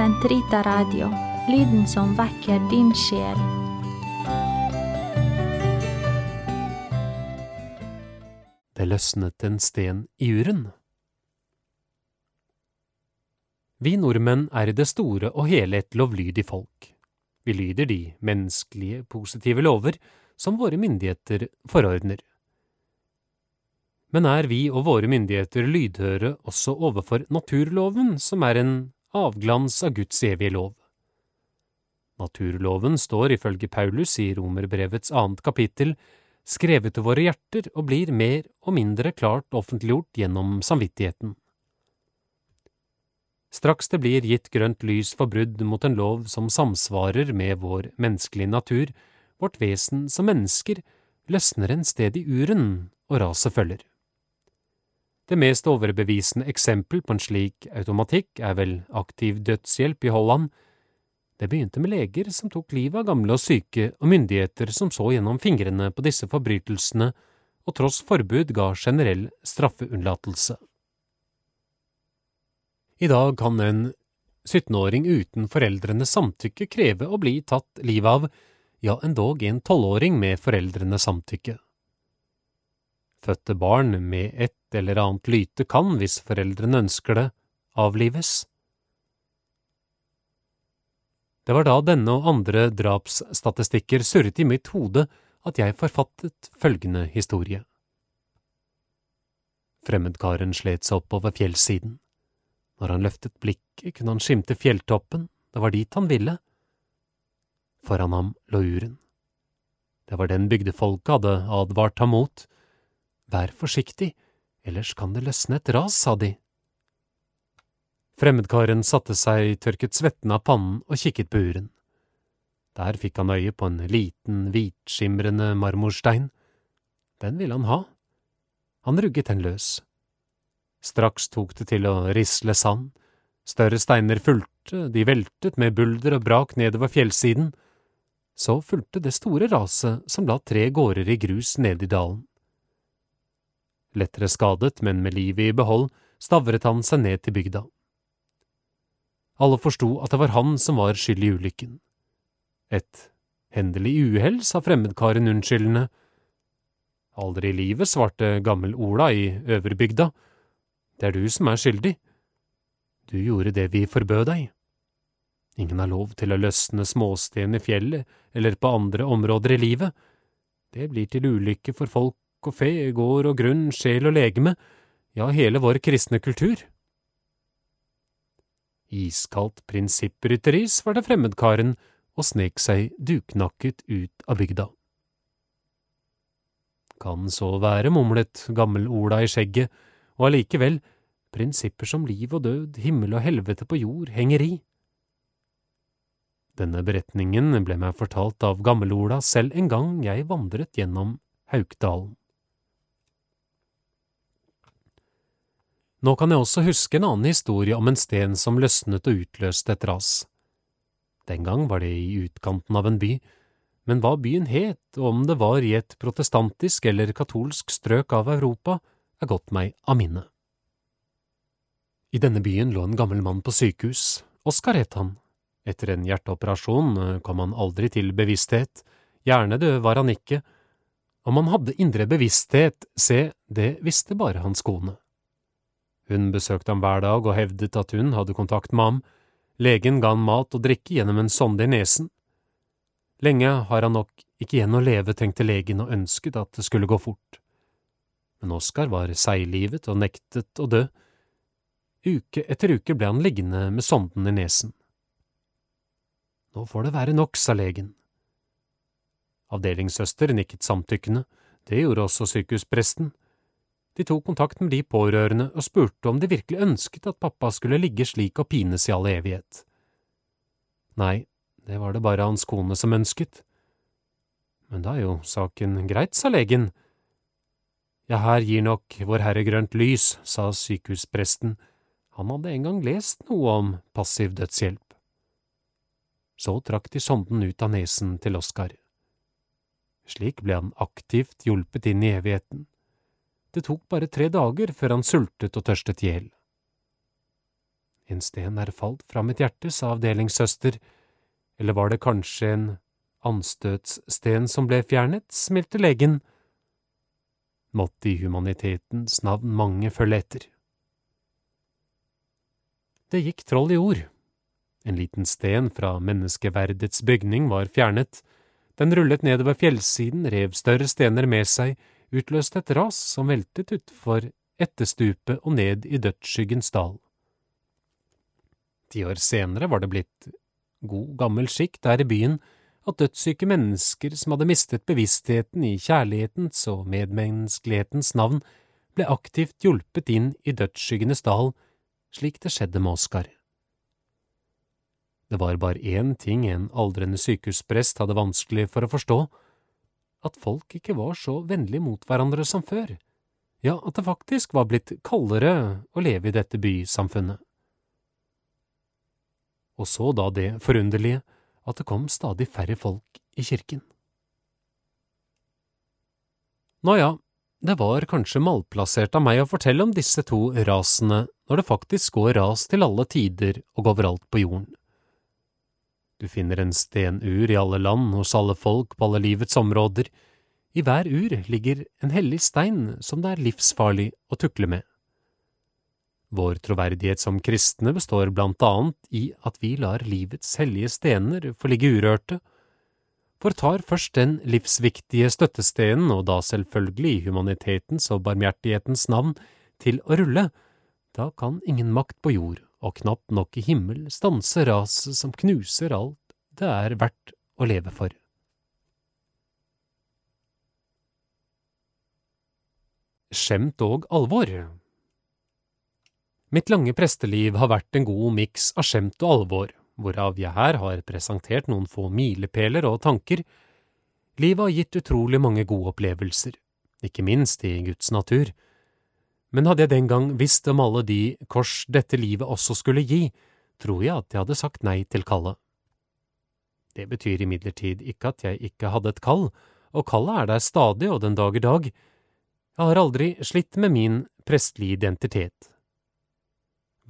Sentrita Radio, lyden som vekker din sjel. Det løsnet en sten i uren. Vi nordmenn er i det store og hele et lovlydig folk. Vi lyder de menneskelige, positive lover som våre myndigheter forordner. Men er vi og våre myndigheter lydhøre også overfor naturloven, som er en avglans av Guds evige lov? Naturloven står ifølge Paulus i Romerbrevets annet kapittel skrevet til våre hjerter og blir mer og mindre klart offentliggjort gjennom samvittigheten. Straks det blir gitt grønt lys for brudd mot en lov som samsvarer med vår menneskelige natur, vårt vesen som mennesker, løsner en sted i uren, og raset følger. Det mest overbevisende eksempel på en slik automatikk er vel aktiv dødshjelp i Holland. Det begynte med leger som tok livet av gamle og syke, og myndigheter som så gjennom fingrene på disse forbrytelsene og tross forbud ga generell straffeunnlatelse. I dag kan en 17-åring uten foreldrenes samtykke kreve å bli tatt livet av, ja endog en 12-åring med foreldrenes samtykke. Fødte barn med et eller annet lyte kan, hvis foreldrene ønsker det, avlives. Det var da denne og andre drapsstatistikker surret i mitt hode at jeg forfattet følgende historie. Fremmedkaren slet seg oppover fjellsiden. Når han løftet blikket, kunne han skimte fjelltoppen, det var dit han ville. Foran ham lå uren. Det var den bygdefolket hadde advart ham mot. Vær forsiktig, ellers kan det løsne et ras, sa de. Fremmedkaren satte seg, tørket svetten av pannen og kikket på uren. Der fikk han øye på en liten, hvitskimrende marmorstein. Den ville han ha. Han rugget den løs. Straks tok det til å risle sand, større steiner fulgte, de veltet med bulder og brak nedover fjellsiden. Så fulgte det store raset som la tre gårder i grus nede i dalen. Lettere skadet, men med livet i behold, stavret han seg ned til bygda. Alle forsto at det var han som var skyld i ulykken. Et hendelig uhell, sa fremmedkaren unnskyldende. Aldri i livet, svarte gammel Ola i Øverbygda. Det er du som er skyldig. Du gjorde det vi forbød deg. Ingen har lov til å løsne småsten i fjellet eller på andre områder i livet. Det blir til ulykke for folk og fe, gård og grunn, sjel og legeme, ja, hele vår kristne kultur. Iskaldt prinsipprytteri, svarte fremmedkaren og snek seg duknakket ut av bygda. Kan så være, mumlet gammel-Ola i skjegget, og allikevel, prinsipper som liv og død, himmel og helvete på jord henger i. Denne beretningen ble meg fortalt av gammel-Ola selv en gang jeg vandret gjennom Haukdalen. Nå kan jeg også huske en annen historie om en sten som løsnet og utløste et ras. Den gang var det i utkanten av en by, men hva byen het og om det var i et protestantisk eller katolsk strøk av Europa, er gått meg av minne. I denne byen lå en gammel mann på sykehus, Oskar het han. Etter en hjerteoperasjon kom han aldri til bevissthet, hjernedød var han ikke. Om han hadde indre bevissthet, se, det visste bare hans kone. Hun besøkte ham hver dag og hevdet at hun hadde kontakt med ham. Legen ga han mat og drikke gjennom en sonde i nesen. Lenge har han nok ikke igjen å leve, tenkte legen og ønsket at det skulle gå fort. Men Oskar var seiglivet og nektet å dø. Uke etter uke ble han liggende med sonden i nesen. Nå får det være nok, sa legen. Avdelingssøster nikket samtykkende, det gjorde også sykehuspresten. De tok kontakt med de pårørende og spurte om de virkelig ønsket at pappa skulle ligge slik og pines i all evighet. Nei, det var det bare hans kone som ønsket. Men da er jo saken greit, sa legen. Ja, her gir nok Vår Herre grønt lys, sa sykehuspresten, han hadde en gang lest noe om passiv dødshjelp. Så trakk de sonden ut av nesen til Oskar. Slik ble han aktivt hjulpet inn i evigheten. Det tok bare tre dager før han sultet og tørstet i hjel. En sten er falt fra mitt hjerte, sa avdelingssøster, eller var det kanskje en anstøtssten som ble fjernet, smilte legen. Måtte i humanitetens navn mange følge etter. Det gikk troll i ord. En liten sten fra menneskeverdets bygning var fjernet, den rullet nedover fjellsiden, rev større stener med seg, utløste et ras som veltet utfor etterstupet og ned i dødsskyggens dal. Ti år senere var det blitt god gammel skikk der i byen at dødssyke mennesker som hadde mistet bevisstheten i kjærlighetens og medmenneskelighetens navn, ble aktivt hjulpet inn i dødsskyggenes dal, slik det skjedde med Oskar. Det var bare én ting en aldrende sykehusprest hadde vanskelig for å forstå, at folk ikke var så vennlige mot hverandre som før, ja, at det faktisk var blitt kaldere å leve i dette bysamfunnet. Og så da det forunderlige at det kom stadig færre folk i kirken. Nå ja, det var kanskje malplassert av meg å fortelle om disse to rasene når det faktisk går ras til alle tider og overalt på jorden. Du finner en stenur i alle land, hos alle folk, på alle livets områder. I hver ur ligger en hellig stein som det er livsfarlig å tukle med. Vår troverdighet som kristne består blant annet i at vi lar livets hellige stener få ligge urørte, for tar først den livsviktige støttestenen, og da selvfølgelig i humanitetens og barmhjertighetens navn, til å rulle, da kan ingen makt på jord, og knapt nok i himmel, stanse raset som knuser alt det er verdt å leve for. Skjemt og alvor Mitt lange presteliv har vært en god miks av skjemt og alvor, hvorav jeg her har presentert noen få milepæler og tanker. Livet har gitt utrolig mange gode opplevelser, ikke minst i Guds natur. Men hadde jeg den gang visst om alle de kors dette livet også skulle gi, tror jeg at jeg hadde sagt nei til kallet. Det betyr imidlertid ikke at jeg ikke hadde et kall, og kallet er der stadig og den dag i dag. Jeg har aldri slitt med min prestelige identitet.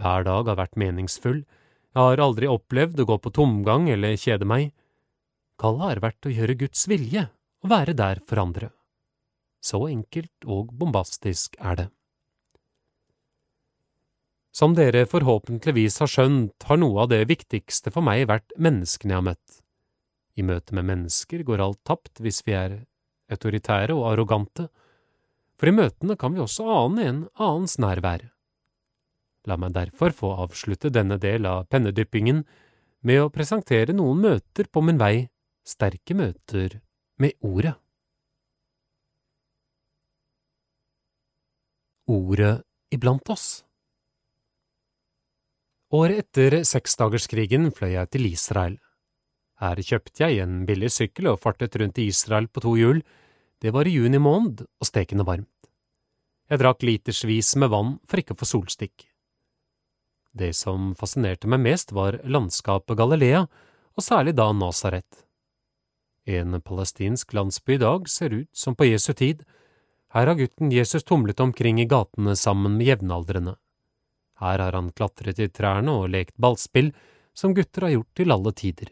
Hver dag har vært meningsfull, jeg har aldri opplevd å gå på tomgang eller kjede meg. Kallet har vært å gjøre Guds vilje og være der for andre. Så enkelt og bombastisk er det. Som dere forhåpentligvis har skjønt, har noe av det viktigste for meg vært menneskene jeg har møtt. I møte med mennesker går alt tapt hvis vi er autoritære og arrogante, for i møtene kan vi også ane en annens nærvær. La meg derfor få avslutte denne del av pennedyppingen med å presentere noen møter på min vei, sterke møter med Ordet. Ordet iblant oss. Året etter seksdagerskrigen fløy jeg til Israel. Her kjøpte jeg en billig sykkel og fartet rundt i Israel på to hjul. Det var i juni måned og stekende varmt. Jeg drakk litersvis med vann for ikke å få solstikk. Det som fascinerte meg mest, var landskapet Galilea, og særlig da Nasaret. En palestinsk landsby i dag ser ut som på Jesu tid. Her har gutten Jesus tumlet omkring i gatene sammen med jevnaldrende. Her har han klatret i trærne og lekt ballspill, som gutter har gjort til alle tider.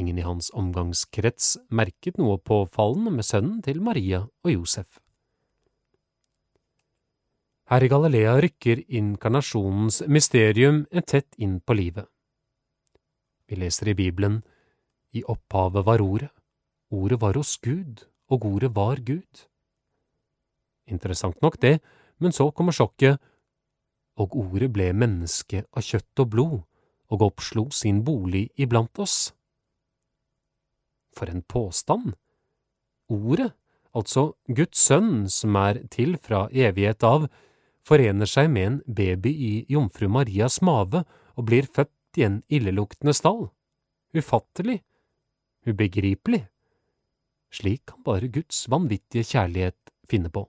Ingen i hans omgangskrets merket noe påfallende med sønnen til Maria og Josef. Her i Galilea rykker inkarnasjonens mysterium en tett inn på livet. Vi leser i Bibelen I opphavet var Ordet, Ordet var hos Gud, og Ordet var Gud. Interessant nok det, men så kommer sjokket, og Ordet ble menneske av kjøtt og blod, og oppslo sin bolig iblant oss. For en påstand! Ordet, altså Guds sønn som er til fra evighet av, forener seg med en baby i jomfru Marias mave og blir født i en illeluktende stall. Ufattelig. Ubegripelig. Slik kan bare Guds vanvittige kjærlighet finne på.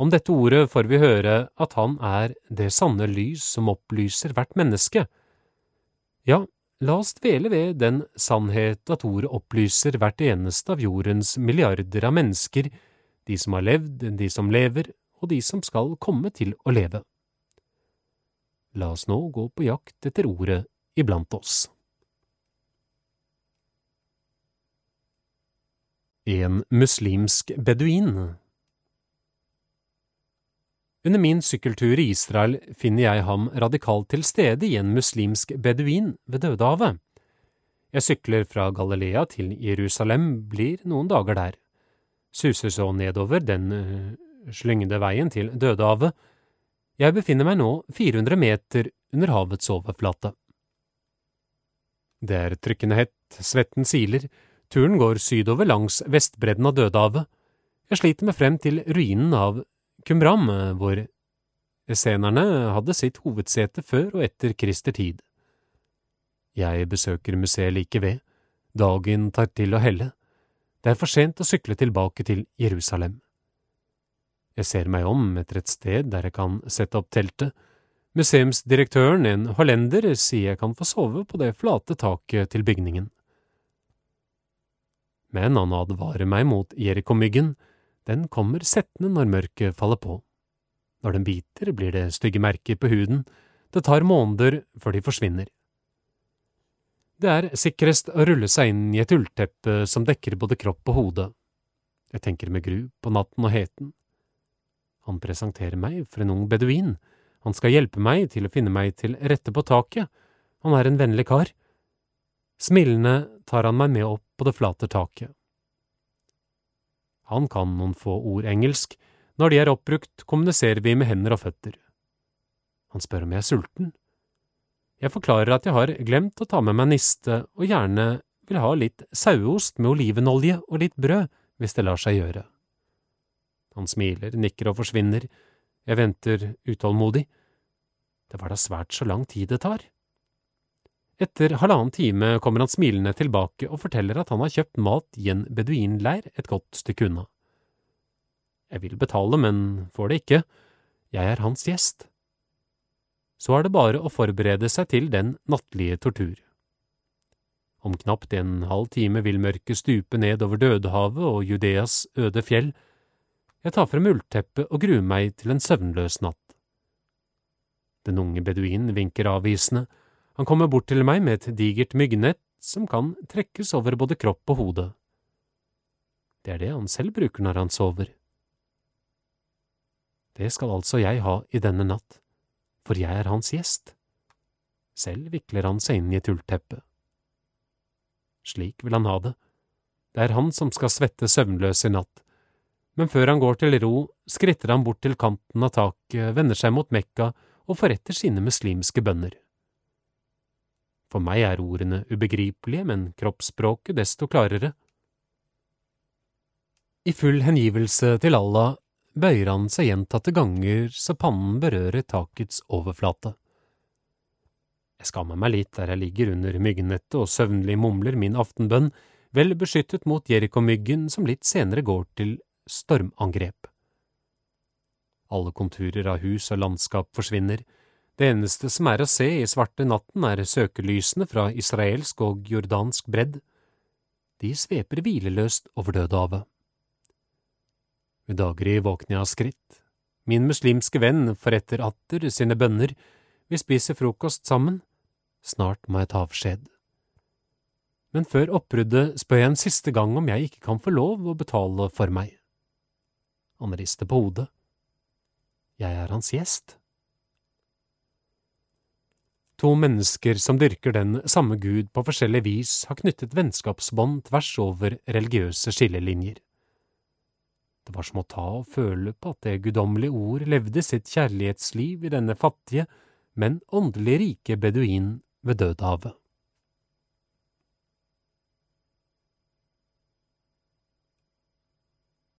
Om dette ordet får vi høre at han er det sanne lys som opplyser hvert menneske. Ja, la oss dvele ved den sannhet at ordet opplyser hvert eneste av jordens milliarder av mennesker, de som har levd, de som lever, og de som skal komme til å leve. La oss nå gå på jakt etter ordet iblant oss. En muslimsk beduin Under min sykkeltur i Israel finner jeg ham radikalt til stede i en muslimsk beduin ved Dødehavet. Jeg sykler fra Galilea til Jerusalem, blir noen dager der, suser så nedover den uh, slyngede veien til Dødehavet, jeg befinner meg nå 400 meter under havets overflate. Det er trykkende hett, svetten siler, turen går sydover langs vestbredden av Dødehavet. Jeg sliter meg frem til ruinen av Kumram, hvor essenerne hadde sitt hovedsete før og etter Krister tid. Jeg besøker museet like ved, dagen tar til å helle, det er for sent å sykle tilbake til Jerusalem. Jeg ser meg om etter et sted der jeg kan sette opp teltet. Museumsdirektøren, en hollender, sier jeg kan få sove på det flate taket til bygningen. Men han advarer meg mot Jerikomyggen, den kommer settende når mørket faller på. Når den biter, blir det stygge merker på huden, det tar måneder før de forsvinner. Det er sikrest å rulle seg inn i et ullteppe som dekker både kropp og hode. Jeg tenker med gru på natten og heten. Han presenterer meg for en ung beduin. Han skal hjelpe meg til å finne meg til rette på taket. Han er en vennlig kar. Smilende tar han meg med opp på det flate taket. Han kan noen få ord engelsk. Når de er oppbrukt, kommuniserer vi med hender og føtter. Han spør om jeg er sulten. Jeg forklarer at jeg har glemt å ta med meg niste og gjerne vil ha litt saueost med olivenolje og litt brød, hvis det lar seg gjøre. Han smiler, nikker og forsvinner. Jeg venter utålmodig. Det var da svært så lang tid det tar. Etter halvannen time kommer han smilende tilbake og forteller at han har kjøpt mat i en beduinleir et godt stykke unna. Jeg vil betale, men får det ikke. Jeg er hans gjest. Så er det bare å forberede seg til den nattlige tortur. Om knapt en halv time vil mørket stupe ned over Dødehavet og Judeas øde fjell, jeg tar frem ullteppet og gruer meg til en søvnløs natt. Den unge beduinen vinker avvisende, han kommer bort til meg med et digert myggnett som kan trekkes over både kropp og hode. Det er det han selv bruker når han sover. Det skal altså jeg ha i denne natt, for jeg er hans gjest. Selv vikler han seg inn i et ullteppe. Slik vil han ha det. Det er han som skal svette søvnløs i natt, men før han går til ro, skritter han bort til kanten av taket, vender seg mot Mekka og forretter sine muslimske bønner. For meg er ordene ubegripelige, men kroppsspråket desto klarere. I full hengivelse til Allah bøyer han seg gjentatte ganger så pannen berører takets overflate. Jeg skammer meg litt der jeg ligger under myggnettet og søvnlig mumler min aftenbønn, vel beskyttet mot Jerikomyggen som litt senere går til stormangrep. Alle konturer av hus og landskap forsvinner, det eneste som er å se i svarte natten er søkelysene fra israelsk og jordansk bredd. De sveper hvileløst over Dødehavet. Ved daggry våkner jeg av skritt. Min muslimske venn forretter atter sine bønner, vi spiser frokost sammen, snart må jeg ta avskjed. Men før oppbruddet spør jeg en siste gang om jeg ikke kan få lov å betale for meg. Han rister på hodet. Jeg er hans gjest. To mennesker som dyrker den samme Gud på forskjellig vis, har knyttet vennskapsbånd tvers over religiøse skillelinjer. Det var som å ta og føle på at det guddommelige ord levde sitt kjærlighetsliv i denne fattige, men åndelig rike beduin ved Dødehavet.